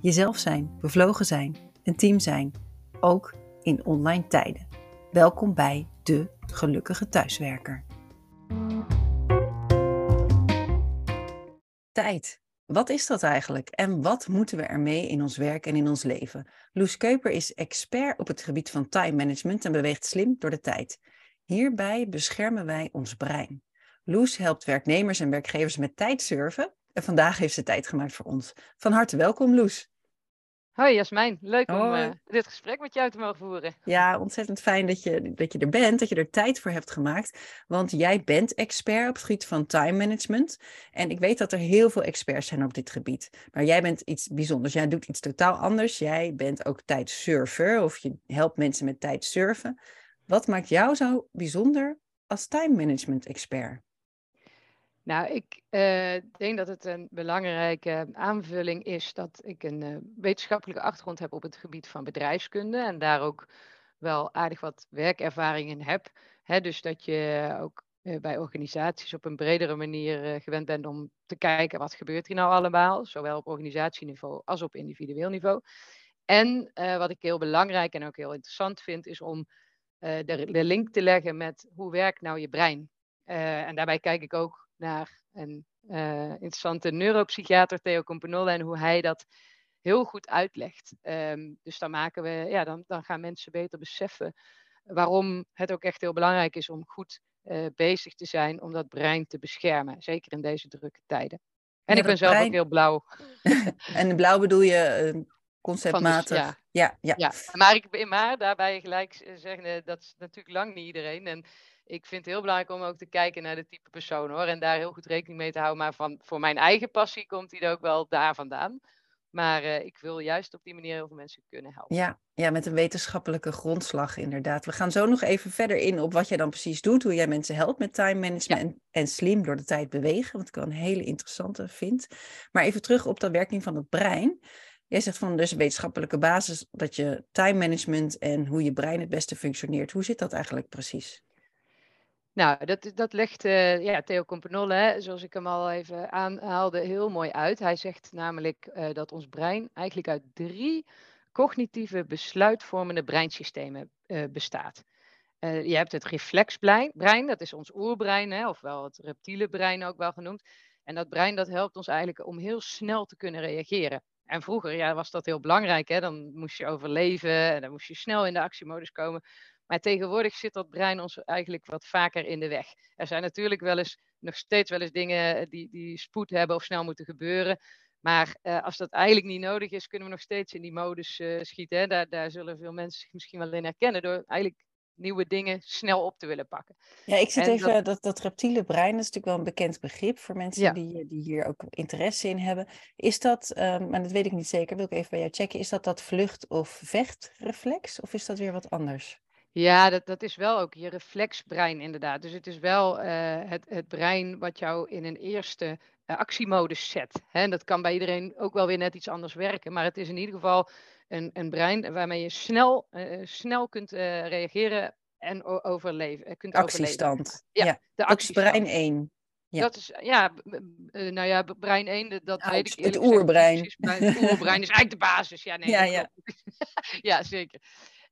Jezelf zijn, bevlogen zijn, een team zijn, ook in online tijden. Welkom bij de gelukkige thuiswerker. Tijd. Wat is dat eigenlijk en wat moeten we ermee in ons werk en in ons leven? Loes Keuper is expert op het gebied van time management en beweegt slim door de tijd. Hierbij beschermen wij ons brein. Loes helpt werknemers en werkgevers met tijdsurfen. En vandaag heeft ze tijd gemaakt voor ons. Van harte welkom, Loes. Hoi Jasmijn, leuk om uh, dit gesprek met jou te mogen voeren. Ja, ontzettend fijn dat je, dat je er bent, dat je er tijd voor hebt gemaakt. Want jij bent expert op het gebied van time management. En ik weet dat er heel veel experts zijn op dit gebied. Maar jij bent iets bijzonders. Jij doet iets totaal anders. Jij bent ook tijdsurfer of je helpt mensen met tijd surfen. Wat maakt jou zo bijzonder als time management expert? Nou, ik uh, denk dat het een belangrijke aanvulling is dat ik een uh, wetenschappelijke achtergrond heb op het gebied van bedrijfskunde en daar ook wel aardig wat werkervaring in heb. Dus dat je ook uh, bij organisaties op een bredere manier gewend bent om te kijken wat gebeurt hier nou allemaal, zowel op organisatieniveau als op individueel niveau. En wat ik heel belangrijk en ook heel interessant vind, is om de, de, link te leggen met hoe werkt nou je brein. en daarbij kijk ik ook naar een uh, interessante neuropsychiater, Theo Compagnola, en hoe hij dat heel goed uitlegt. Um, dus dan, maken we, ja, dan, dan gaan mensen beter beseffen waarom het ook echt heel belangrijk is om goed uh, bezig te zijn om dat brein te beschermen. Zeker in deze drukke tijden. En ja, ik ben zelf brein... ook heel blauw. en blauw bedoel je uh, conceptmatig? Dus, ja. Ja, ja. ja. Maar, ik, maar daarbij gelijk zeggen, dat is natuurlijk lang niet iedereen. En ik vind het heel belangrijk om ook te kijken naar de type persoon hoor. En daar heel goed rekening mee te houden. Maar van, voor mijn eigen passie komt die ook wel daar vandaan. Maar uh, ik wil juist op die manier heel veel mensen kunnen helpen. Ja, ja, met een wetenschappelijke grondslag inderdaad. We gaan zo nog even verder in op wat jij dan precies doet. Hoe jij mensen helpt met time management ja. en, en, slim door de tijd bewegen. Wat ik wel een hele interessante vind. Maar even terug op de werking van het brein. Jij zegt van dus wetenschappelijke basis dat je time management en hoe je brein het beste functioneert. Hoe zit dat eigenlijk precies? Nou, dat, dat legt uh, ja, Theo Compagnolle, zoals ik hem al even aanhaalde, heel mooi uit. Hij zegt namelijk uh, dat ons brein eigenlijk uit drie cognitieve besluitvormende breinsystemen uh, bestaat. je hebt het reflexbrein, dat is ons oerbrein, hè, ofwel het reptiele brein ook wel genoemd. En dat brein dat helpt ons eigenlijk om heel snel te kunnen reageren. En vroeger ja, was dat heel belangrijk. Hè? Dan moest je overleven en dan moest je snel in de actiemodus komen. Maar tegenwoordig zit dat brein ons eigenlijk wat vaker in de weg. Er zijn natuurlijk wel eens, nog steeds wel eens dingen eh, die, die spoed hebben of snel moeten gebeuren. Maar uh, als dat eigenlijk niet nodig is, kunnen we nog steeds in die modus uh, schieten. Hè? Daar, daar zullen veel mensen zich misschien wel in herkennen door eigenlijk nieuwe dingen snel op te willen pakken. Ja, ik zit even, dat... dat, dat, reptiele brein, dat is natuurlijk wel een bekend begrip voor mensen ja. die, die hier ook interesse in hebben. Is dat, um, maar dat weet ik niet zeker, wil ik even bij jou checken, is dat dat vlucht- of vechtreflex of is dat weer wat anders? Ja, dat, dat is wel ook je reflexbrein inderdaad. Dus het is wel uh, het, het brein wat jou in een eerste uh, actiemodus zet. Hè? En dat kan bij iedereen ook wel weer net iets anders werken. Maar het is in ieder geval een, een brein waarmee je snel, uh, snel kunt reageren en overleven. Kunt actiestand. Overleven. Ja, ja, de actiestand. brein 1. Ja. Dat is, ja, nou ja, brein 1, dat Ouch, weet ik Het oerbrein. Gezegd, het oerbrein is eigenlijk de basis. Ja, nee, ja, ja. ja zeker.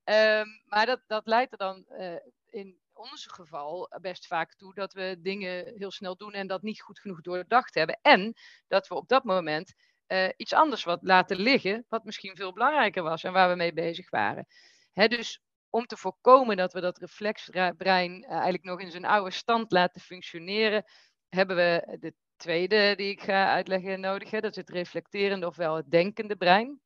Um, maar dat, dat leidt er dan uh, in ons geval best vaak toe dat we dingen heel snel doen en dat niet goed genoeg doordacht hebben. En dat we op dat moment uh, iets anders wat laten liggen, wat misschien veel belangrijker was en waar we mee bezig waren. Hè, dus om te voorkomen dat we dat reflexbrein uh, eigenlijk nog in zijn oude stand laten functioneren, hebben we de tweede die ik ga uitleggen nodig. Dat is het reflecterende ofwel het denkende brein.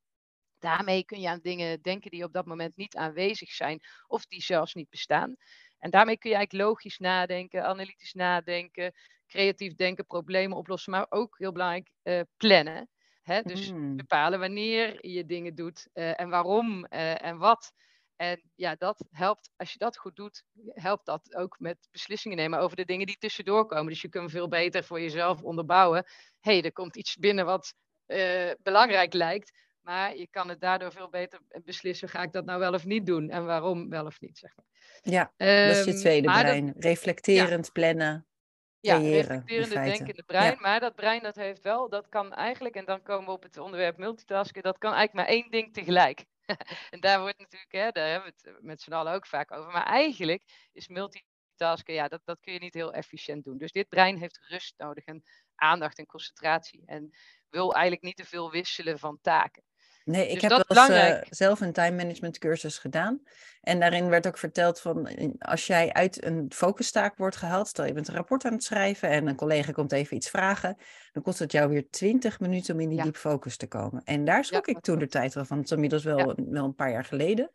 Daarmee kun je aan dingen denken die op dat moment niet aanwezig zijn of die zelfs niet bestaan. En daarmee kun je eigenlijk logisch nadenken, analytisch nadenken, creatief denken, problemen oplossen, maar ook heel belangrijk uh, plannen. Hè? Dus Mm. bepalen wanneer je dingen doet eh, en waarom eh, en wat. En ja, dat helpt, als je dat goed doet, helpt dat ook met beslissingen nemen over de dingen die tussendoor komen. Dus je kunt veel beter voor jezelf onderbouwen. Hé, hey, er komt iets binnen wat eh, belangrijk lijkt. Maar je kan het daardoor veel beter beslissen, ga ik dat nou wel of niet doen? En waarom wel of niet, zeg maar. Ja, dat is je Ehm, tweede maar dat- brein. Reflecterend plannen. ja, creëren, in reflecterende feite. denkende brein. Ja. Maar dat brein dat heeft wel, dat kan eigenlijk, en dan komen we op het onderwerp multitasken, dat kan eigenlijk maar één ding tegelijk. en daar wordt natuurlijk, hè, daar hebben we het met z'n allen ook vaak over. Maar eigenlijk is multitasken, ja, dat, dat kun je niet heel efficiënt doen. Dus dit brein heeft rust nodig en aandacht en concentratie. En wil eigenlijk niet te veel wisselen van taken. Nee, ik Dus heb dat wel eens eh, zelf een time management cursus gedaan. En daarin werd ook verteld van als jij uit een focustaak wordt gehaald, stel je bent een rapport aan het schrijven en een collega komt even iets vragen, dan kost het jou weer 20 minuten om in die Ja. focus te komen. En daar schrok ik dat toen de tijd wel van. Het is inmiddels wel, Ja. wel een paar jaar geleden.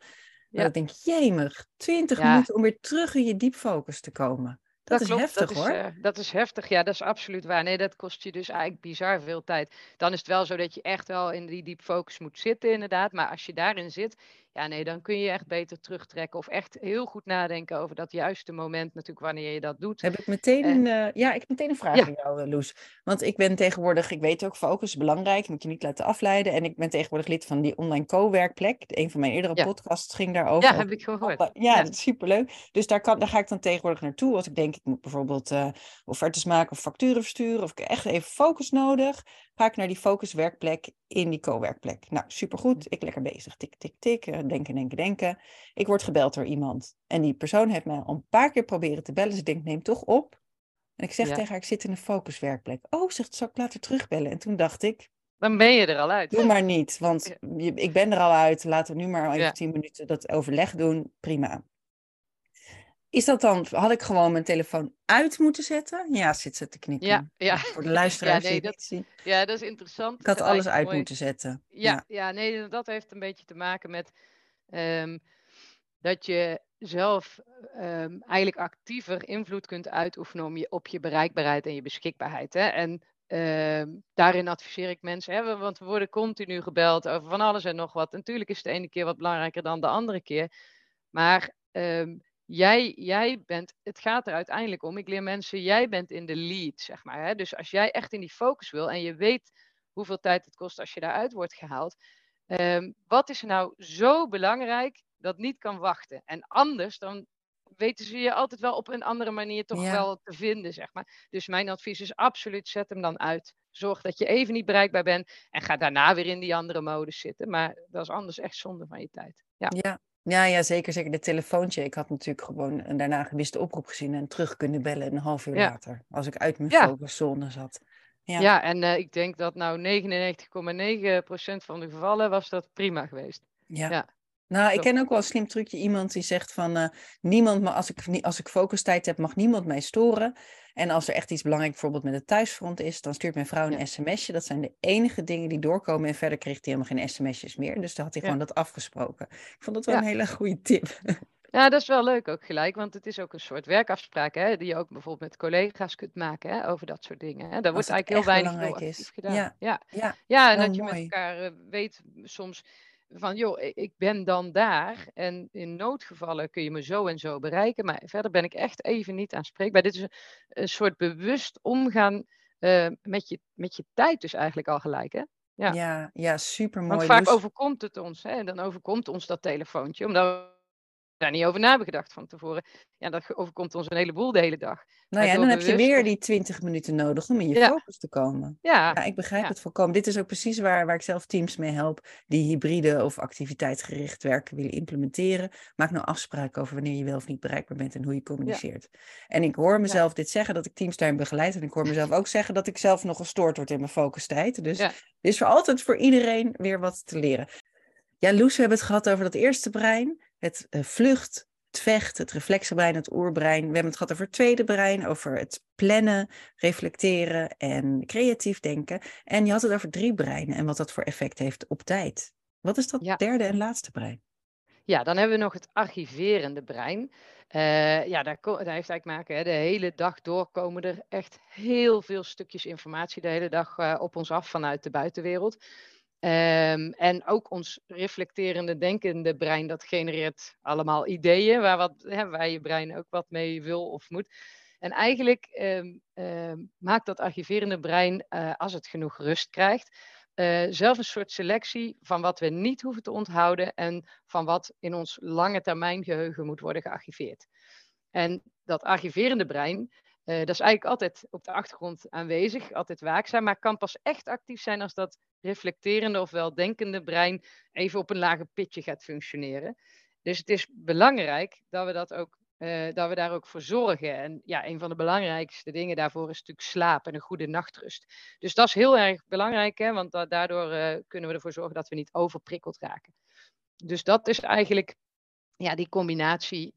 Maar Ja. ik denk, jemig, 20 Ja. minuten om weer terug in je diep focus te komen. Dat, is klopt, heftig dat hoor. Is, eh, dat is heftig, ja, dat is absoluut waar. Nee, dat kost je dus eigenlijk bizar veel tijd. Dan is het wel zo dat je echt wel in die diep focus moet zitten, inderdaad. Maar als je daarin zit, ja, nee, dan kun je echt beter terugtrekken. Of echt heel goed nadenken over dat juiste moment, natuurlijk, wanneer je dat doet. Heb ik meteen Eh, eh, ja, ik heb meteen een vraag ja. aan jou, eh, Loes. Want ik ben tegenwoordig, ik weet ook, focus is belangrijk, moet je niet laten afleiden. En ik ben tegenwoordig lid van die online co-werkplek. Een van mijn eerdere Ja. podcasts ging daarover. Ja, heb ik gehoord. Ja, Ja. dat is superleuk. Dus daar, kan, daar ga ik dan tegenwoordig naartoe. Als ik denk, ik moet bijvoorbeeld offertes maken of facturen versturen. Of ik heb echt even focus nodig. Ga ik naar die focuswerkplek in die co-werkplek. Nou, supergoed. Ik lekker bezig. Tik, tik, tik. eh, Denken, denken, denken. Ik word gebeld door iemand. En die persoon heeft mij al een paar keer proberen te bellen. Dus ik denk, neem toch op. En ik zeg Ja. tegen haar, ik zit in een focuswerkplek. Oh, zegt, zal ik later terugbellen? En toen dacht ik, Dan ben je er al uit. doe maar niet. Want ik ben er al uit. Laten we nu maar even tien minuten dat overleg doen. Prima. Is dat dan, had ik gewoon mijn telefoon uit moeten zetten? Ja, zit ze te knikken. Ja, ja. Voor de luisteraars nee, die het dat-. Ja, dat is interessant. Ik had Dat alles uit mooi. moeten zetten. Ja, ja, nee, dat heeft een beetje te maken met ehm, dat je zelf ehm, eigenlijk actiever invloed kunt uitoefenen om je, op je bereikbaarheid en je beschikbaarheid. Hè? En ehm, daarin adviseer ik mensen, hè, want we worden continu gebeld over van alles en nog wat. Natuurlijk is de ene keer wat belangrijker dan de andere keer. Maar jij, jij bent, het gaat er uiteindelijk om, ik leer mensen, jij bent in de lead, zeg maar. Hè? Dus als jij echt in die focus wil en je weet hoeveel tijd het kost als je daaruit wordt gehaald. Ehm, wat is nou zo belangrijk dat niet kan wachten? En anders, dan weten ze je altijd wel op een andere manier toch Ja. wel te vinden, zeg maar. Dus mijn advies is absoluut, zet hem dan uit. Zorg dat je even niet bereikbaar bent en ga daarna weer in die andere modus zitten. Maar dat is anders echt zonde van je tijd. Ja, Ja. Ja, ja, zeker. Zeker de telefoontje. Ik had natuurlijk gewoon een daarna gewiste oproep gezien en terug kunnen bellen een half uur Ja. later. Als ik uit mijn Ja. focuszone zat. Ja. ja. en eh, ik denk dat nou 99,9% van de gevallen was dat prima geweest. Ja. Nou, ik ken ook wel een slim trucje. Iemand die zegt van eh, niemand, maar als ik, als ik focustijd heb, mag niemand mij storen. En als er echt iets belangrijk bijvoorbeeld met het thuisfront is, dan stuurt mijn vrouw een Ja. sms'je. Dat zijn de enige dingen die doorkomen. En verder kreeg hij helemaal geen sms'jes meer. Dus daar had hij Ja. gewoon dat afgesproken. Ik vond dat wel Ja. een hele goede tip. Ja, dat is wel leuk ook gelijk, want het is ook een soort werkafspraak, hè, die je ook bijvoorbeeld met collega's kunt maken hè, over dat soort dingen. Hè. Daar wordt eigenlijk heel weinig belangrijk gedaan. Ja. Ja. Ja, en Oh, dat je met elkaar eh, weet soms van, joh, ik ben dan daar en in noodgevallen kun je me zo en zo bereiken, maar verder ben ik echt even niet aanspreekbaar. Dit is een, een soort bewust omgaan eh, met, je, met je tijd dus eigenlijk al gelijk, hè? Ja. ja, ja, super Want mooi. vaak overkomt het ons, hè? Dan overkomt ons dat telefoontje, omdat daar niet over na hebben gedacht van tevoren. Ja, dat overkomt ons een heleboel de hele dag. Nou ja, en dan heb je weer die 20 minuten nodig om in je Ja. focus te komen. Ja, Ja, ik begrijp ja. het volkomen. Dit is ook precies waar, waar ik zelf teams mee help die hybride of activiteitsgericht werken willen implementeren. Maak nou afspraken over wanneer je wel of niet bereikbaar bent en hoe je communiceert. En ik hoor mezelf dit zeggen, dat ik teams daarin begeleid. En ik hoor mezelf ook zeggen dat ik zelf nog gestoord word in mijn focustijd. Dus er is voor altijd voor iedereen weer wat te leren. Ja, Loes, we hebben het gehad over dat eerste brein. Het eh, vlucht, het vecht, het reflexbrein, het oerbrein. We hebben het gehad over het tweede brein, over het plannen, reflecteren en creatief denken. En je had het over drie breinen en wat dat voor effect heeft op tijd. Wat is dat Ja. derde en laatste brein? Ja, dan hebben we nog het archiverende brein. Uh, ja, daar, daar, heeft eigenlijk maken. Hè. De hele dag door komen er echt heel veel stukjes informatie de hele dag uh, op ons af vanuit de buitenwereld. Um, en ook ons reflecterende, denkende brein, dat genereert allemaal ideeën waar, wat, hè, je brein ook wat mee wil of moet. En eigenlijk um, um, maakt dat archiverende brein, uh, als het genoeg rust krijgt, uh, zelf een soort selectie van wat we niet hoeven te onthouden en van wat in ons lange termijn geheugen moet worden gearchiveerd. En dat archiverende brein, uh, dat is eigenlijk altijd op de achtergrond aanwezig, altijd waakzaam, maar kan pas echt actief zijn als dat reflecterende ofwel denkende brein even op een lager pitje gaat functioneren. Dus het is belangrijk dat we dat ook uh, dat we daar ook voor zorgen. En ja, een van de belangrijkste dingen daarvoor is natuurlijk slaap en een goede nachtrust. Dus dat is heel erg belangrijk, hè, want da daardoor uh, kunnen we ervoor zorgen dat we niet overprikkeld raken. Dus dat is eigenlijk ja, die combinatie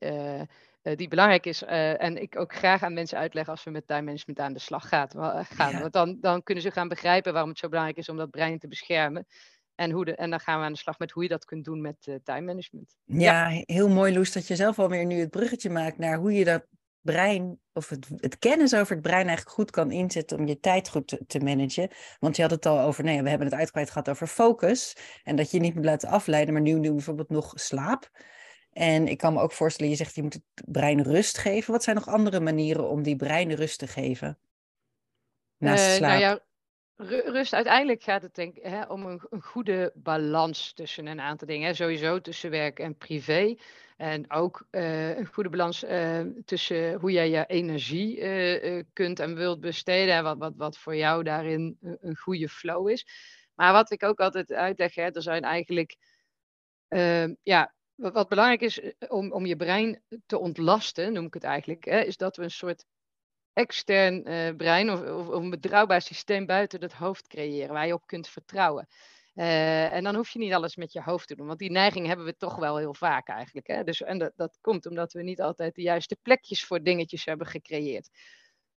die belangrijk is. en ik ook graag aan mensen uitleg als we met time management aan de slag gaat, gaan. Ja. Want dan, dan kunnen ze gaan begrijpen waarom het zo belangrijk is om dat brein te beschermen. En, hoe de, en dan gaan we aan de slag met hoe je dat kunt doen met uh, time management. Ja, ja, heel mooi Loes dat je zelf alweer nu het bruggetje maakt naar hoe je dat brein of het, het, kennis over het brein eigenlijk goed kan inzetten om je tijd goed te, te managen. Want je had het al over, nee, nou we hebben het uitgebreid gehad over focus en dat je niet moet laten afleiden, maar nu doen we bijvoorbeeld nog slaap. En ik kan me ook voorstellen, je zegt je moet het brein rust geven. Wat zijn nog andere manieren om die brein rust te geven? Naast uh, slaap. Nou ja, Rust, uiteindelijk gaat het denk hè, om een, een, goede balans tussen een aantal dingen. Hè. Sowieso tussen werk en privé. En ook uh, een goede balans uh, tussen hoe jij je energie kunt en wilt besteden. En wat, wat, wat voor jou daarin een, een goede flow is. Maar wat ik ook altijd uitleg, hè, er zijn eigenlijk. Ja, wat, belangrijk is om, om je brein te ontlasten, noem ik het eigenlijk, hè, is dat we een soort extern uh, brein of, of, of, een betrouwbaar systeem buiten het hoofd creëren waar je op kunt vertrouwen. Uh, en dan hoef je niet alles met je hoofd te doen, want die neiging hebben we toch wel heel vaak eigenlijk. Hè? Dus, en dat, dat komt omdat we niet altijd de juiste plekjes voor dingetjes hebben gecreëerd.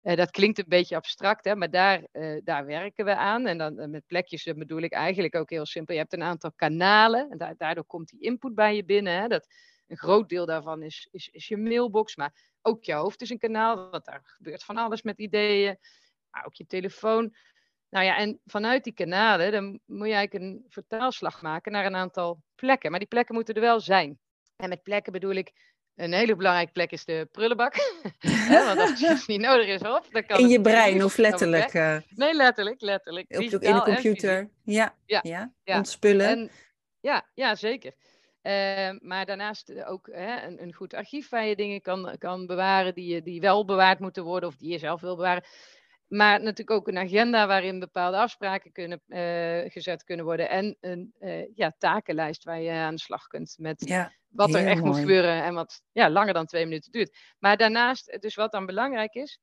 Uh, dat klinkt een beetje abstract, hè, maar daar, daar werken we aan. En dan met plekjes bedoel ik eigenlijk ook heel simpel. Je hebt een aantal kanalen en daardoor komt die input bij je binnen. Hè? Dat, een groot deel daarvan is, is, is je mailbox, maar ook je hoofd is een kanaal, want daar gebeurt van alles met ideeën. Ook je telefoon. Nou ja, en vanuit die kanalen, dan moet je eigenlijk een vertaalslag maken naar een aantal plekken. Maar die plekken moeten er wel zijn. En met plekken bedoel ik, een hele belangrijke plek is de prullenbak. want als het niet nodig is, dan kan In je brein of letterlijk? Uh, nee, letterlijk, letterlijk. Op, in de computer, ja, ja, ja, ja. ontspullen. En, ja, ja, zeker. Uh, maar daarnaast eh, ook hè, een, een, goed archief waar je dingen kan, kan bewaren die, die wel bewaard moeten worden of die je zelf wil bewaren. Maar natuurlijk ook een agenda waarin bepaalde afspraken kunnen, uh, gezet kunnen worden. En een uh, ja, takenlijst waar je aan de slag kunt met ja, wat er echt mooi. moet gebeuren en wat ja, langer dan twee minuten duurt. Maar daarnaast, dus wat dan belangrijk is,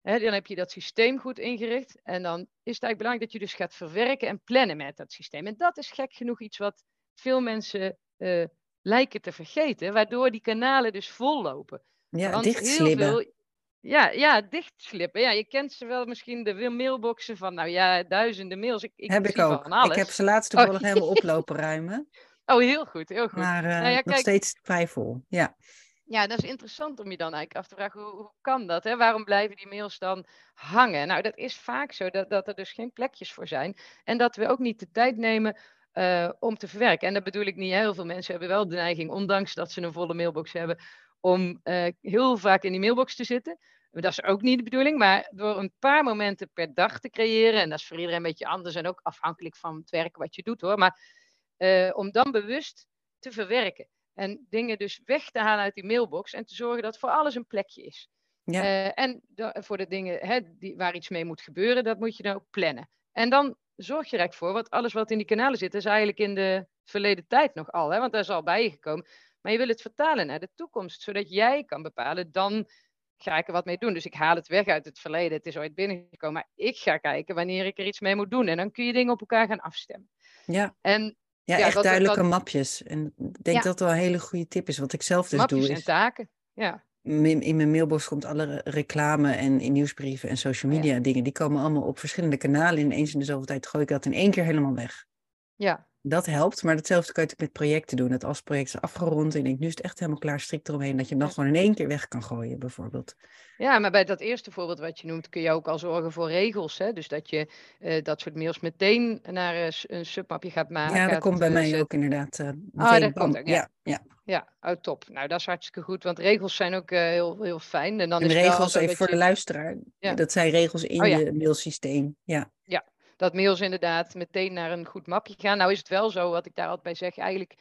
hè, dan heb je dat systeem goed ingericht. En dan is het eigenlijk belangrijk dat je dus gaat verwerken en plannen met dat systeem. En dat is gek genoeg iets wat veel mensen uh, lijken te vergeten, waardoor die kanalen dus vollopen. Ja, Want dichtslippen. Veel, ja, ja, dichtslippen. Ja, je kent ze wel misschien de mailboxen van, nou ja, duizenden mails. Ik, ik heb ik ook. Van alles. Ik heb ze laatst oh. helemaal oplopen ruimen. Oh, heel goed, heel goed. Maar uh, nou ja, nog kijk, steeds vijfvol, ja. Ja, dat is interessant om je dan eigenlijk af te vragen, hoe, hoe kan dat? Hè? Waarom blijven die mails dan hangen? Nou, dat is vaak zo, dat, dat er dus geen plekjes voor zijn. En dat we ook niet de tijd nemen uh, om te verwerken. En dat bedoel ik niet, heel veel mensen hebben wel de neiging, ondanks dat ze een volle mailbox hebben, om uh, heel vaak in die mailbox te zitten. Dat is ook niet de bedoeling, maar door een paar momenten per dag te creëren, en dat is voor iedereen een beetje anders en ook afhankelijk van het werk wat je doet hoor, maar uh, om dan bewust te verwerken. En dingen dus weg te halen uit die mailbox en te zorgen dat voor alles een plekje is. Ja. Uh, en voor de dingen hè, die, waar iets mee moet gebeuren, dat moet je dan ook plannen. En dan zorg je direct voor, want alles wat in die kanalen zit, is eigenlijk in de verleden tijd nog al, hè, want daar is al bij je gekomen. Maar je wil het vertalen naar de toekomst, zodat jij kan bepalen, dan ga ik er wat mee doen. Dus ik haal het weg uit het verleden, het is ooit binnengekomen, maar ik ga kijken wanneer ik er iets mee moet doen. En dan kun je dingen op elkaar gaan afstemmen. Ja. En ja, echt duidelijke mapjes. En ik denk dat dat wel een hele goede tip is. Wat ik zelf dus mapjes doe. Mapjes en taken, ja in mijn mailbox komt alle reclame en in nieuwsbrieven en social media dingen. Die komen allemaal op verschillende kanalen. En eens in de zoveel tijd gooi ik dat in één keer helemaal weg. Ja. Dat helpt, maar datzelfde kun je natuurlijk met projecten doen. Dat als het project is afgerond en je denkt, nu is het echt helemaal klaar, strikt eromheen, dat je hem dan gewoon in één keer weg kan gooien, bijvoorbeeld. Ja, maar bij dat eerste voorbeeld wat je noemt, kun je ook al zorgen voor regels. Hè? Dus dat je uh, dat soort mails meteen naar uh, een submapje gaat maken. Ja, dat komt bij mij ook inderdaad. Uh, dat komt ook, ja. ja. Ja, oh, top. Nou, dat is hartstikke goed, want regels zijn ook heel, heel fijn. En, dan en is regels, even voor de luisteraar, ja. dat zijn regels in oh, ja. je mailsysteem. Ja. ja, dat mails inderdaad meteen naar een goed mapje gaan. Nou is het wel zo, wat ik daar altijd bij zeg, eigenlijk,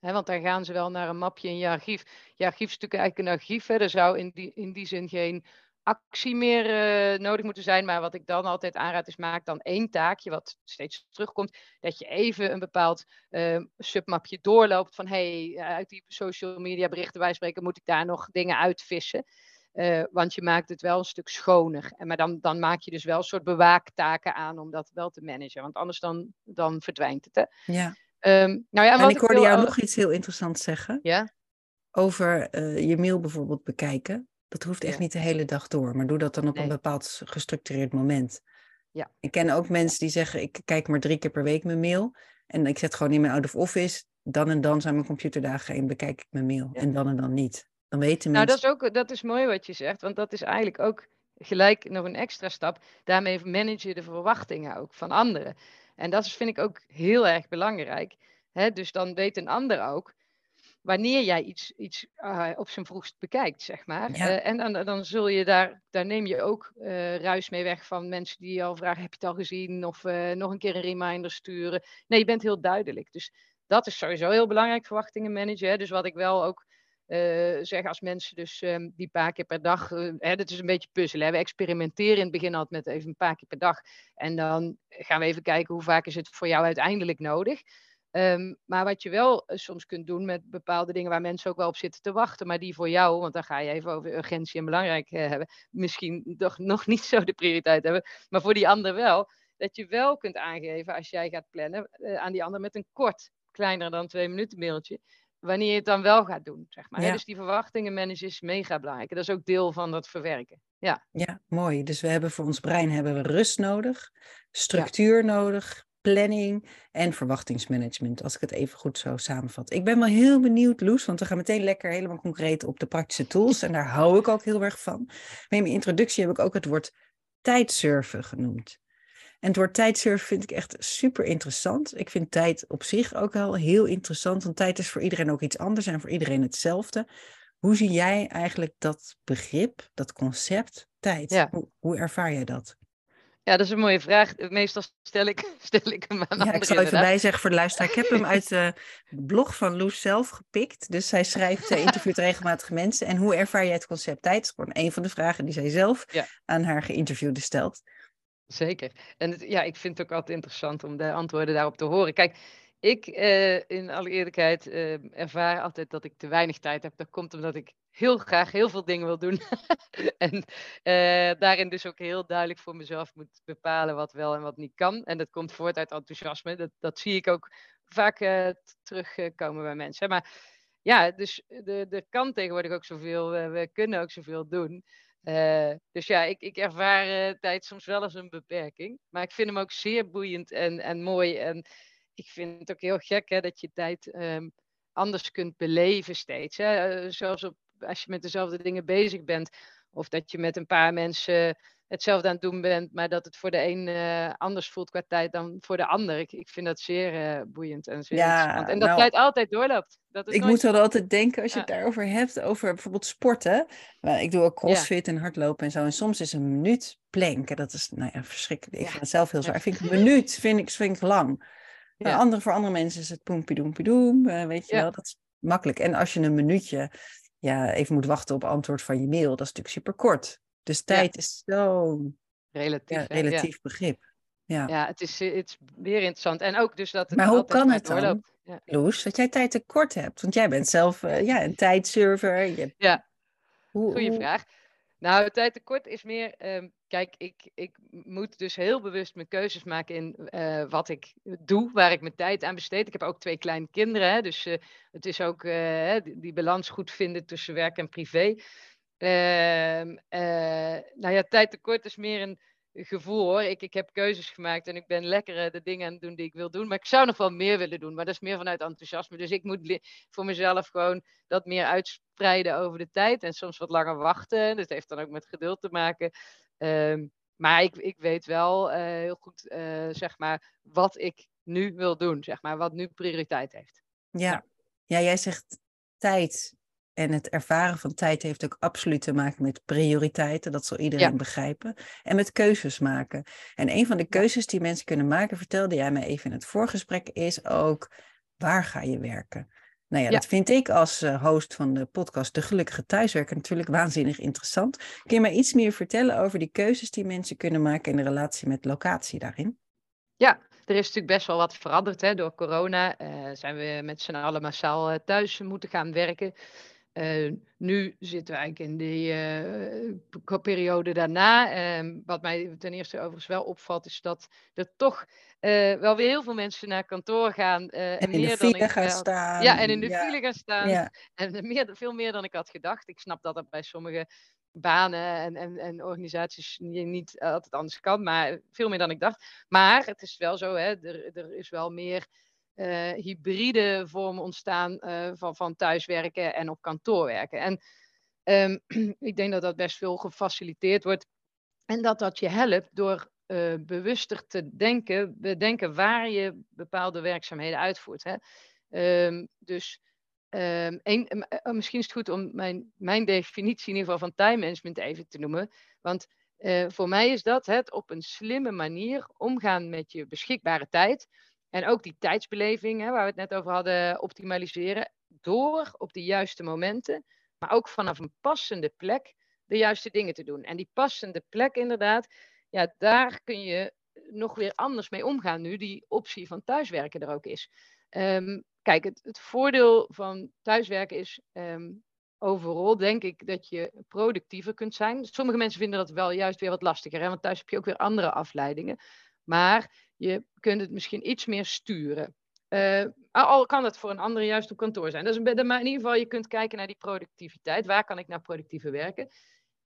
want dan gaan ze wel naar een mapje in je archief. Je archief is natuurlijk eigenlijk een archief, er zou in die, in die zin geen actie meer uh, nodig moeten zijn. Maar wat ik dan altijd aanraad is, maak dan één taakje, wat steeds terugkomt, dat je even een bepaald uh, submapje doorloopt van, hey, uit die social media berichten wij spreken, moet ik daar nog dingen uitvissen. Uh, want je maakt het wel een stuk schoner. En, maar dan, dan maak je dus wel een soort bewaaktaken aan om dat wel te managen. Want anders dan, dan verdwijnt het. Hè? Ja. Um, nou ja, en, ik hoorde jou nog iets heel interessants zeggen. Ja? Over uh, je mail bijvoorbeeld bekijken. Dat hoeft echt niet de hele dag door. Maar doe dat dan op nee. een bepaald gestructureerd moment. Ja. Ik ken ook mensen die zeggen, ik kijk maar drie keer per week mijn mail. En ik zet gewoon in mijn out of office. Dan en dan zijn mijn computerdagen en bekijk ik mijn mail. Ja. En dan en dan niet. Dan weten nou, dat is, ook, dat is mooi wat je zegt, want dat is eigenlijk ook gelijk nog een extra stap. Daarmee manage je de verwachtingen ook van anderen. En dat is, vind ik ook heel erg belangrijk. Dus dan weet een ander ook wanneer jij iets, iets uh, op zijn vroegst bekijkt, zeg maar. Ja. Uh, en dan, dan zul je daar, daar neem je ook uh, ruis mee weg van mensen die al vragen, heb je het al gezien? Of nog een keer een reminder sturen. Nee, je bent heel duidelijk. Dus dat is sowieso heel belangrijk, verwachtingen managen. Hè? Dus wat ik wel ook zeg als mensen dus um, die paar keer per dag, uh, hè, dat is een beetje puzzelen. We experimenteren in het begin altijd met even een paar keer per dag. En dan gaan we even kijken hoe vaak is het voor jou uiteindelijk nodig. Um, maar wat je wel uh, soms kunt doen met bepaalde dingen waar mensen ook wel op zitten te wachten, maar die voor jou, want dan ga je even over urgentie en belangrijk hebben, misschien toch nog niet zo de prioriteit hebben, maar voor die ander wel, dat je wel kunt aangeven als jij gaat plannen aan die ander met een kort, kleiner dan twee minuten mailtje, wanneer je het dan wel gaat doen, zeg maar. Ja. Dus die verwachtingen managen is mega belangrijk. Dat is ook deel van dat verwerken. Ja. ja, mooi. Dus we hebben voor ons brein hebben we rust nodig, structuur ja. nodig, planning en verwachtingsmanagement, als ik het even goed zo samenvat. Ik ben wel heel benieuwd, Loes, want we gaan meteen lekker helemaal concreet op de praktische tools en daar hou ik ook heel erg van. Maar in mijn introductie heb ik ook het woord tijdsurfen genoemd. En het woord tijdsurfen vind ik echt super interessant. Ik vind tijd op zich ook wel heel interessant, want tijd is voor iedereen ook iets anders en voor iedereen hetzelfde. Hoe zie jij eigenlijk dat begrip, dat concept tijd? Ja. Hoe, hoe, ervaar jij dat? Ja, dat is een mooie vraag. Meestal stel ik, stel ik hem aan Ja, ik zal even bijzeggen voor de luisteraar. Ik heb hem uit de blog van Loes zelf gepikt. Dus zij schrijft, zij interviewt regelmatig mensen. En hoe ervaar jij het concept tijd? Dat is gewoon een van de vragen die zij zelf ja. aan haar geïnterviewde stelt. Zeker. En ja, ik vind het ook altijd interessant om de antwoorden daarop te horen. Kijk, ik uh, in alle eerlijkheid uh, ervaar altijd dat ik te weinig tijd heb. Dat komt omdat ik heel graag heel veel dingen wil doen. en uh, daarin dus ook heel duidelijk voor mezelf moet bepalen wat wel en wat niet kan. En dat komt voort uit enthousiasme. Dat, dat zie ik ook vaak terugkomen bij mensen. Maar ja, dus er kan tegenwoordig ook zoveel. we kunnen ook zoveel doen. Uh, dus ja, ik, ik ervaar uh, tijd soms wel als een beperking. Maar ik vind hem ook zeer boeiend en, en mooi. En ik vind het ook heel gek hè, dat je tijd um, anders kunt beleven steeds. Hè? Uh, zelfs op, als je met dezelfde dingen bezig bent. Of dat je met een paar mensen hetzelfde aan het doen bent, maar dat het voor de een uh, anders voelt qua tijd dan voor de ander. Ik, ik vind dat zeer uh, boeiend en zeer ja, interessant. En dat nou, tijd altijd doorloopt. Dat ik nooit... moet wel altijd denken, als je ja. het daarover hebt, over bijvoorbeeld sporten. ik doe ook crossfit ja. en hardlopen en zo. En soms is een minuut planken, dat is nou ja, verschrikkelijk. Ik vind het zelf heel zwaar. Ik vind een minuut vind ik, vind ik lang. Andere, voor andere mensen is het poempiedoempiedoem, uh, weet je wel. Dat is makkelijk. En als je een minuutje ja, even moet wachten op antwoord van je mail, dat is natuurlijk super kort. Dus tijd ja. is zo'n relatief, ja, relatief begrip. Ja. ja, het is, het is weer interessant. En ook dus dat het Maar hoe kan het dan, ja. Loes, dat jij tijd tekort hebt? Want jij bent zelf uh, ja, een tijdserver. Je... Ja, hoe, goeie hoe... vraag. Nou, tijd tekort is meer... Um, kijk, ik, ik moet dus heel bewust mijn keuzes maken in uh, wat ik doe, waar ik mijn tijd aan besteed. Ik heb ook twee kleine kinderen, hè, dus uh, het is ook die, die balans goed vinden tussen werk en privé. Uh, uh, nou ja, tijd tekort is meer een, gevoel hoor. Ik, ik heb keuzes gemaakt en ik ben lekker de dingen aan het doen die ik wil doen. Maar ik zou nog wel meer willen doen. Maar dat is meer vanuit enthousiasme. Dus ik moet voor mezelf gewoon dat meer uitspreiden over de tijd. En soms wat langer wachten. Dat heeft dan ook met geduld te maken. Ehm, maar ik, ik weet wel uh, heel goed, uh, zeg maar, wat ik nu wil doen. Zeg maar, wat nu prioriteit heeft. Ja, ja jij zegt tijd en het ervaren van tijd heeft ook absoluut te maken met prioriteiten. Dat zal iedereen begrijpen. En met keuzes maken. En een van de keuzes die mensen kunnen maken, vertelde jij mij even in het voorgesprek, is ook waar ga je werken? Nou ja, dat vind ik als eh, host van de podcast De Gelukkige Thuiswerker natuurlijk waanzinnig interessant. Kun je mij iets meer vertellen over die keuzes die mensen kunnen maken in de relatie met locatie daarin? Ja, er is natuurlijk best wel wat veranderd. Hè. Door corona uh, zijn we met z'n allen massaal uh, thuis moeten gaan werken. Uh, nu zitten we eigenlijk in die uh, periode daarna. Uh, wat mij ten eerste overigens wel opvalt, is dat er toch uh, wel weer heel veel mensen naar kantoor gaan. en in meer de file dan ik, gaan staan. Ja, en in de ja. file gaan staan. Ja. En meer, veel meer dan ik had gedacht. Ik snap dat dat bij sommige banen en, en, en organisaties niet altijd anders kan, maar veel meer dan ik dacht. Maar het is wel zo, hè, er, er is wel meer uh, hybride vormen ontstaan uh, van, van thuiswerken en op kantoor werken. En um, ik denk dat dat best veel gefaciliteerd wordt. En dat dat je helpt door uh, bewuster te denken, bedenken waar je bepaalde werkzaamheden uitvoert. Hè? Um, dus um, een, misschien is het goed om mijn, mijn definitie in ieder geval van time management even te noemen. Want voor mij is dat het op een slimme manier omgaan met je beschikbare tijd en ook die tijdsbeleving, hè, waar we het net over hadden, optimaliseren. Door op de juiste momenten, maar ook vanaf een passende plek, de juiste dingen te doen. En die passende plek, inderdaad, ja, daar kun je nog weer anders mee omgaan nu die optie van thuiswerken er ook is. Um, kijk, het, voordeel van thuiswerken is um, overal, denk ik, dat je productiever kunt zijn. Sommige mensen vinden dat wel juist weer wat lastiger, hè, want thuis heb je ook weer andere afleidingen. Maar je kunt het misschien iets meer sturen. Uh, al kan het voor een andere juist op kantoor zijn. Dus in ieder geval, je kunt kijken naar die productiviteit. Waar kan ik nou productiever werken?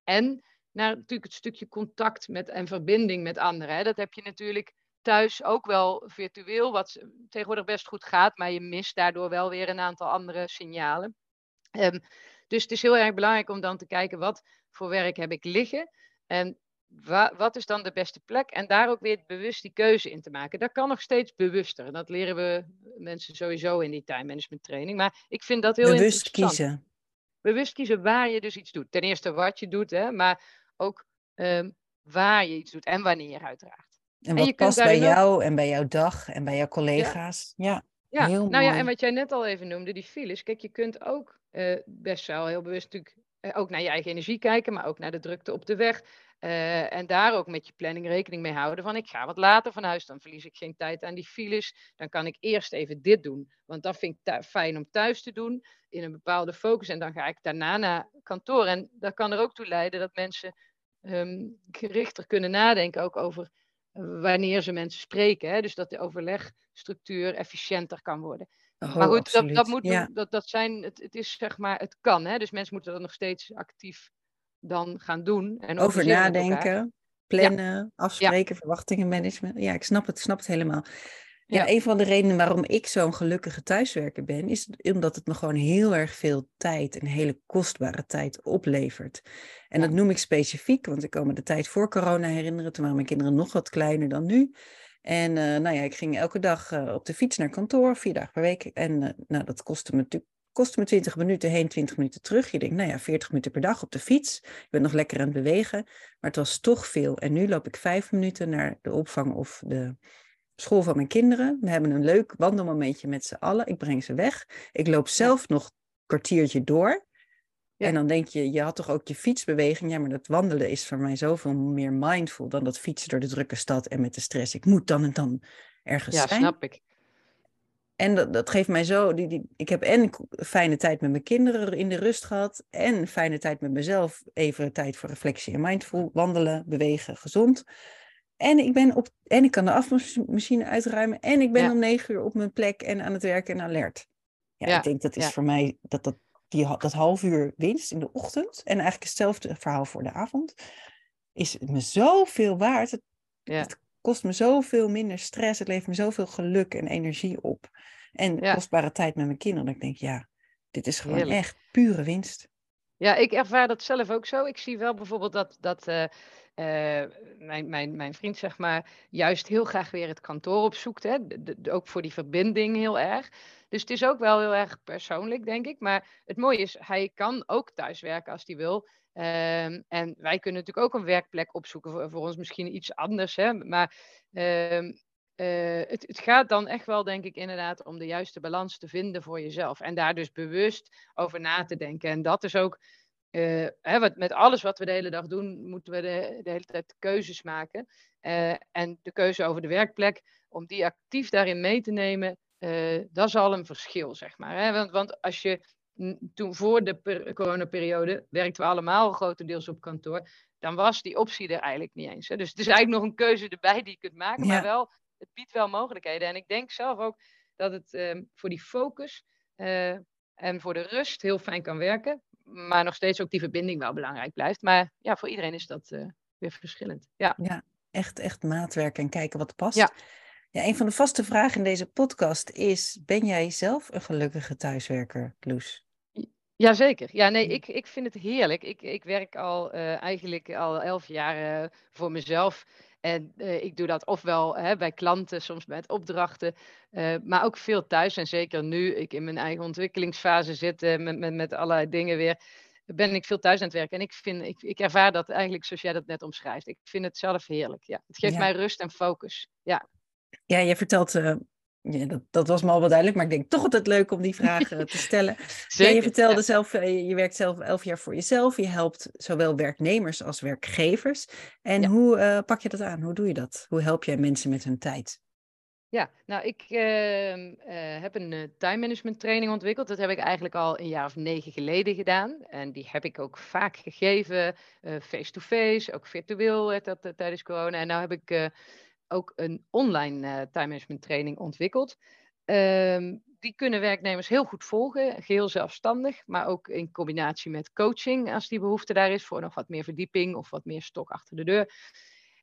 En naar natuurlijk het stukje contact met, en verbinding met anderen. Hè. Dat heb je natuurlijk thuis ook wel virtueel, wat tegenwoordig best goed gaat, maar je mist daardoor wel weer een aantal andere signalen. Um, dus het is heel erg belangrijk om dan te kijken wat voor werk heb ik liggen. En wat is dan de beste plek? En daar ook weer bewust die keuze in te maken. Dat kan nog steeds bewuster. Dat leren we mensen sowieso in die time management training. Maar ik vind dat heel bewust kiezen. Bewust kiezen waar je dus iets doet. Ten eerste wat je doet, hè, maar ook um, waar je iets doet en wanneer uiteraard. En wat past bij jou en bij jouw dag en bij jouw collega's. Ja, ja. heel nou mooi. ja, en wat jij net al even noemde, die files. Kijk, je kunt ook uh, best wel heel bewust natuurlijk uh, ook naar je eigen energie kijken, maar ook naar de drukte op de weg. Uh, en daar ook met je planning rekening mee houden van ik ga wat later van huis, dan verlies ik geen tijd aan die files. Dan kan ik eerst even dit doen, want dat vind ik fijn om thuis te doen in een bepaalde focus. En dan ga ik daarna naar kantoor. En dat kan er ook toe leiden dat mensen um, gerichter kunnen nadenken ook over wanneer ze mensen spreken. Hè? Dus dat de overlegstructuur efficiënter kan worden. Oh, maar goed, dat, dat, moet ja. dat, dat zijn, het, het is zeg maar, het kan. Hè? Dus mensen moeten dat nog steeds actief dan gaan doen. En Over nadenken, plannen, ja. afspreken, ja. verwachtingenmanagement. Ja, ik snap het, snap het helemaal. Ja, ja, een van de redenen waarom ik zo'n gelukkige thuiswerker ben, is omdat het me gewoon heel erg veel tijd, een hele kostbare tijd oplevert. En dat noem ik specifiek, want ik kan me de tijd voor corona herinneren. Toen waren mijn kinderen nog wat kleiner dan nu. En uh, nou ja, ik ging elke dag uh, op de fiets naar kantoor, vier dagen per week. En uh, nou, dat kostte me natuurlijk kostte me 20 minuten heen, 20 minuten terug. Je denkt, nou ja, 40 minuten per dag op de fiets. Je bent nog lekker aan het bewegen. Maar het was toch veel. En nu loop ik vijf minuten naar de opvang of de school van mijn kinderen. We hebben een leuk wandelmomentje met z'n allen. Ik breng ze weg. Ik loop zelf nog een kwartiertje door. Ja. En dan denk je, je had toch ook je fietsbeweging. Ja, maar dat wandelen is voor mij zoveel meer mindful dan dat fietsen door de drukke stad en met de stress. Ik moet dan en dan ergens ja, zijn. Ja, snap ik. En dat, dat geeft mij zo, die, die, ik heb en fijne tijd met mijn kinderen in de rust gehad. En fijne tijd met mezelf. Even tijd voor reflectie en mindful. Wandelen, bewegen, gezond. En ik, ben op, en ik kan de afwasmachine uitruimen. En ik ben ja. om negen uur op mijn plek en aan het werken en alert. Ja, ja. ik denk dat is ja. voor mij dat, dat, die, dat half uur winst in de ochtend. En eigenlijk hetzelfde verhaal voor de avond. is me zoveel waard. Het kost me zoveel minder stress. Het levert me zoveel geluk en energie op. En Ja. kostbare tijd met mijn kinderen. Dat ik denk, ja, dit is gewoon Heerlijk. echt pure winst. Ja, ik ervaar dat zelf ook zo. Ik zie wel bijvoorbeeld dat, dat eh, eh, mijn, mijn, mijn vriend, zeg maar, juist heel graag weer het kantoor opzoekt. Hè? De- de- de- ook voor die verbinding heel erg. Dus het is ook wel heel erg persoonlijk, denk ik. Maar het mooie is, hij kan ook thuiswerken als hij wil. Ehm, en wij kunnen natuurlijk ook een werkplek opzoeken. Voor, ons misschien iets anders. Hè? Maar ehm, eh, het, het gaat dan echt wel, denk ik, inderdaad om de juiste balans te vinden voor jezelf. En daar dus bewust over na te denken. En dat is ook eh, hè, wat, met alles wat we de hele dag doen, moeten we de, hele tijd keuzes maken. Eh, en de keuze over de werkplek, om die actief daarin mee te nemen, dat is al een verschil, zeg maar. Hè? Want, want als je toen voor de per- coronaperiode werkten we allemaal grotendeels op kantoor, dan was die optie er eigenlijk niet eens. Hè? Dus het is eigenlijk nog een keuze erbij die je kunt maken, Ja. maar wel, het biedt wel mogelijkheden. En ik denk zelf ook dat het ehm, voor die focus eh, en voor de rust heel fijn kan werken maar nog steeds ook die verbinding wel belangrijk blijft. Maar ja, voor iedereen is dat eh, weer verschillend. Ja, Echt, echt maatwerken en kijken wat past. Ja. Ja, een van de vaste vragen in deze podcast is: Ben jij zelf een gelukkige thuiswerker, Loes? Jazeker. Ja, nee, Mm. ik, ik vind het heerlijk. Ik, ik werk al eh, eigenlijk al elf jaar eh, voor mezelf. En eh, ik doe dat ofwel hè, bij klanten, soms met opdrachten, maar ook veel thuis. En zeker nu ik in mijn eigen ontwikkelingsfase zit, met, met, met allerlei dingen weer, ben ik veel thuis aan het werken. En ik, vind, ik, ik ervaar dat eigenlijk zoals jij dat net omschrijft. Ik vind het zelf heerlijk. Ja. Het geeft Ja. mij rust en focus. Ja. Ja, je vertelt, eh, ja, dat, dat was me al wel duidelijk, maar ik denk toch altijd leuk om die vragen te stellen. Ja, Zeker. je vertelde Ja. zelf, eh, je- werkt zelf elf jaar voor jezelf. Je helpt zowel werknemers als werkgevers. En Ja. hoe eh, pak je dat aan? Hoe doe je dat? Hoe help jij mensen met hun tijd? Ja, nou, ik ehm, eh, heb een time management training ontwikkeld. Dat heb ik eigenlijk al een jaar of negen geleden gedaan. En die heb ik ook vaak gegeven, face-to-face, ook virtueel werd dat tijdens corona. En nu heb ik ook een online eh, time management training ontwikkeld. Ehm, die kunnen werknemers heel goed volgen, geheel zelfstandig, maar ook in combinatie met coaching als die behoefte daar is voor nog wat meer verdieping of wat meer stok achter de deur.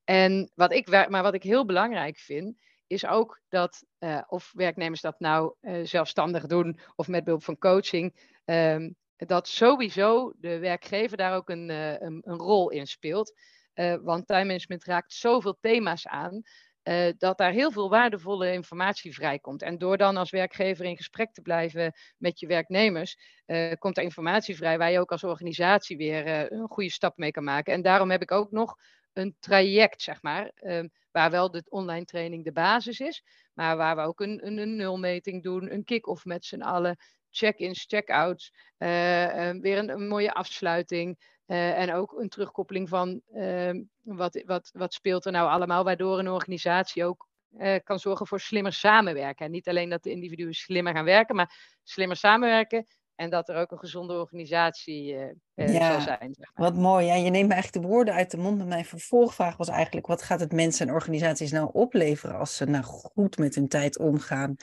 En wat ik, maar wat ik heel belangrijk vind, is ook dat eh, of werknemers dat nou eh, zelfstandig doen of met behulp van coaching, ehm, dat sowieso de werkgever daar ook een, een, een rol in speelt. Eh, want time management raakt zoveel thema's aan. eh, dat daar heel veel waardevolle informatie vrijkomt. En door dan als werkgever in gesprek te blijven met je werknemers, eh, komt er informatie vrij waar je ook als organisatie weer een goede stap mee kan maken. En daarom heb ik ook nog een traject, zeg maar, ehm, waar wel de online training de basis is, maar waar we ook een, een, een nulmeting doen, een kick-off met z'n allen, check-ins, check-outs, eh, eh, weer een mooie afsluiting. Eh, en ook een terugkoppeling van ehm, wat, wat, wat speelt er nou allemaal, waardoor een organisatie ook eh, kan zorgen voor slimmer samenwerken. En niet alleen dat de individuen slimmer gaan werken, maar slimmer samenwerken en dat er ook een gezonde organisatie eh, Ja, zal zijn. Zeg maar. Wat mooi. Ja, je neemt me eigenlijk de woorden uit de mond. En mijn vervolgvraag was eigenlijk: wat gaat het mensen en organisaties nou opleveren als ze nou goed met hun tijd omgaan?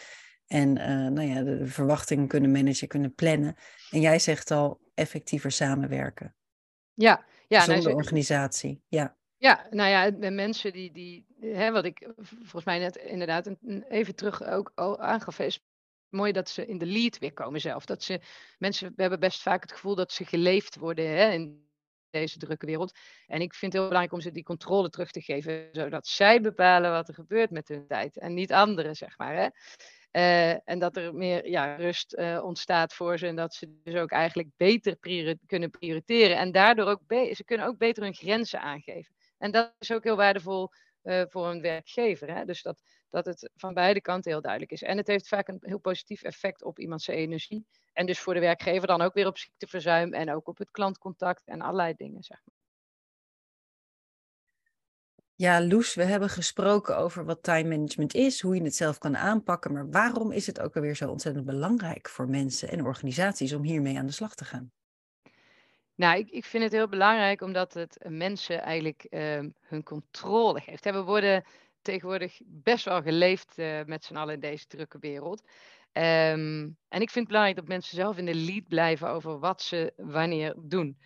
En nou ja, de, de verwachtingen kunnen managen, kunnen plannen. En jij zegt al effectiever samenwerken. Ja, ja, nou, Gezonde zo- organisatie. Ja. Ja, nou ja, de mensen die, die hè, wat ik volgens mij net inderdaad even terug ook al aangaf, is mooi dat ze in de lead weer komen zelf. Dat ze, mensen we hebben best vaak het gevoel dat ze geleefd worden hè, in deze drukke wereld. En ik vind het heel belangrijk om ze die controle terug te geven, zodat zij bepalen wat er gebeurt met hun tijd en niet anderen, zeg maar. Hè. Eh, en dat er meer ja, rust eh, ontstaat voor ze en dat ze dus ook eigenlijk beter kunnen prioriteren. En daardoor ook, ze kunnen ook beter hun grenzen aangeven. En dat is ook heel waardevol eh, voor een werkgever. Hè? Dus dat, dat het van beide kanten heel duidelijk is. En het heeft vaak een heel positief effect op iemands energie. En dus voor de werkgever dan ook weer op ziekteverzuim en ook op het klantcontact en allerlei dingen. Zeg maar. Ja, Loes, we hebben gesproken over wat time management is, hoe je het zelf kan aanpakken. Maar waarom is het ook alweer zo ontzettend belangrijk voor mensen en organisaties om hiermee aan de slag te gaan? Nou, ik, ik vind het heel belangrijk omdat het mensen eigenlijk ehm, hun controle geeft. We worden tegenwoordig best wel geleefd eh, met z'n allen in deze drukke wereld. Ehm, en ik vind het belangrijk dat mensen zelf in de lead blijven over wat ze wanneer doen.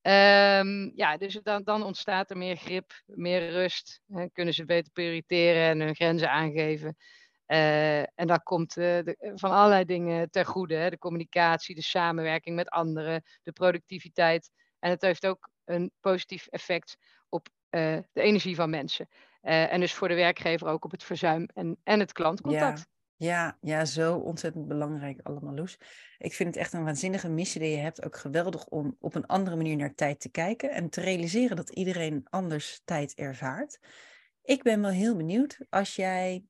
Ehm, ja, dus dan, dan ontstaat er meer grip, meer rust. En kunnen ze beter prioriteren en hun grenzen aangeven. Uh, en dat komt uh, de, van allerlei dingen ter goede. Hè? De communicatie, de samenwerking met anderen, de productiviteit. En het heeft ook een positief effect op uh, de energie van mensen. en dus voor de werkgever ook op het verzuim en, en het klantcontact. Ja. Ja, ja, zo ontzettend belangrijk allemaal, Loes. Ik vind het echt een waanzinnige missie die je hebt. Ook geweldig om op een andere manier naar tijd te kijken en te realiseren dat iedereen anders tijd ervaart. Ik ben wel heel benieuwd als jij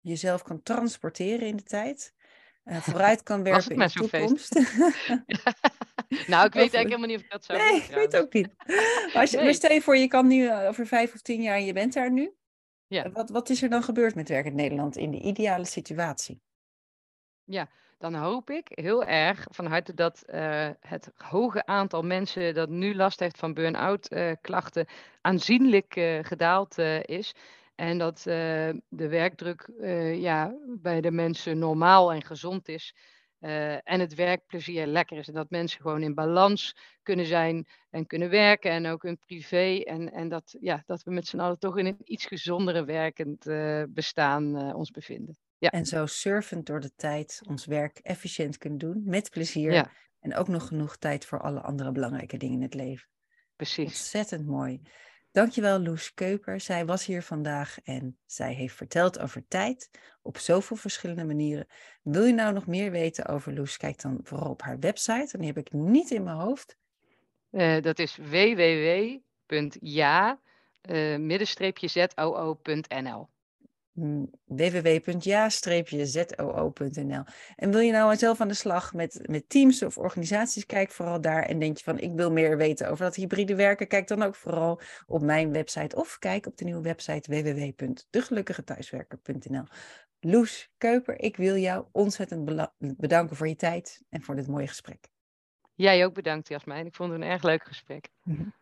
jezelf kan transporteren in de tijd, uh, vooruit kan werken in de toekomst. nou, ik weet eigenlijk helemaal niet of ik dat zou Nee, ik weet ook niet. Als je, nee. Maar stel je voor, je kan nu uh, over vijf of tien jaar, je bent daar nu. Ja. Wat, wat is er dan gebeurd met werk in Nederland in de ideale situatie? Ja, dan hoop ik heel erg van harte dat uh, het hoge aantal mensen dat nu last heeft van burn-out uh, klachten aanzienlijk uh, gedaald is. En dat de werkdruk ja, bij de mensen normaal en gezond is. Uh, en het werkplezier lekker is. En dat mensen gewoon in balans kunnen zijn en kunnen werken. En ook hun privé. En, en dat, ja, dat we met z'n allen toch in een iets gezondere werkend uh, bestaan uh, ons bevinden. Ja. En zo surfend door de tijd ons werk efficiënt kunnen doen. Met plezier. Ja. En ook nog genoeg tijd voor alle andere belangrijke dingen in het leven. Precies. Ontzettend mooi. Dankjewel Loes Keuper. Zij was hier vandaag en zij heeft verteld over tijd op zoveel verschillende manieren. Wil je nou nog meer weten over Loes? Kijk dan vooral op haar website. Die heb ik niet in mijn hoofd. Uh, dat is www.ja-zoo.nl www.ja-zoo.nl. En wil je nou zelf aan de slag met, met teams of organisaties, kijk vooral daar. En denk je van, ik wil meer weten over dat hybride werken, kijk dan ook vooral op mijn website of kijk op de nieuwe website www.degelukkigethuiswerker.nl. Loes Keuper, ik wil jou ontzettend bedanken voor je tijd en voor dit mooie gesprek. Jij ook bedankt, Jasmijn. Ik vond het een erg leuk gesprek.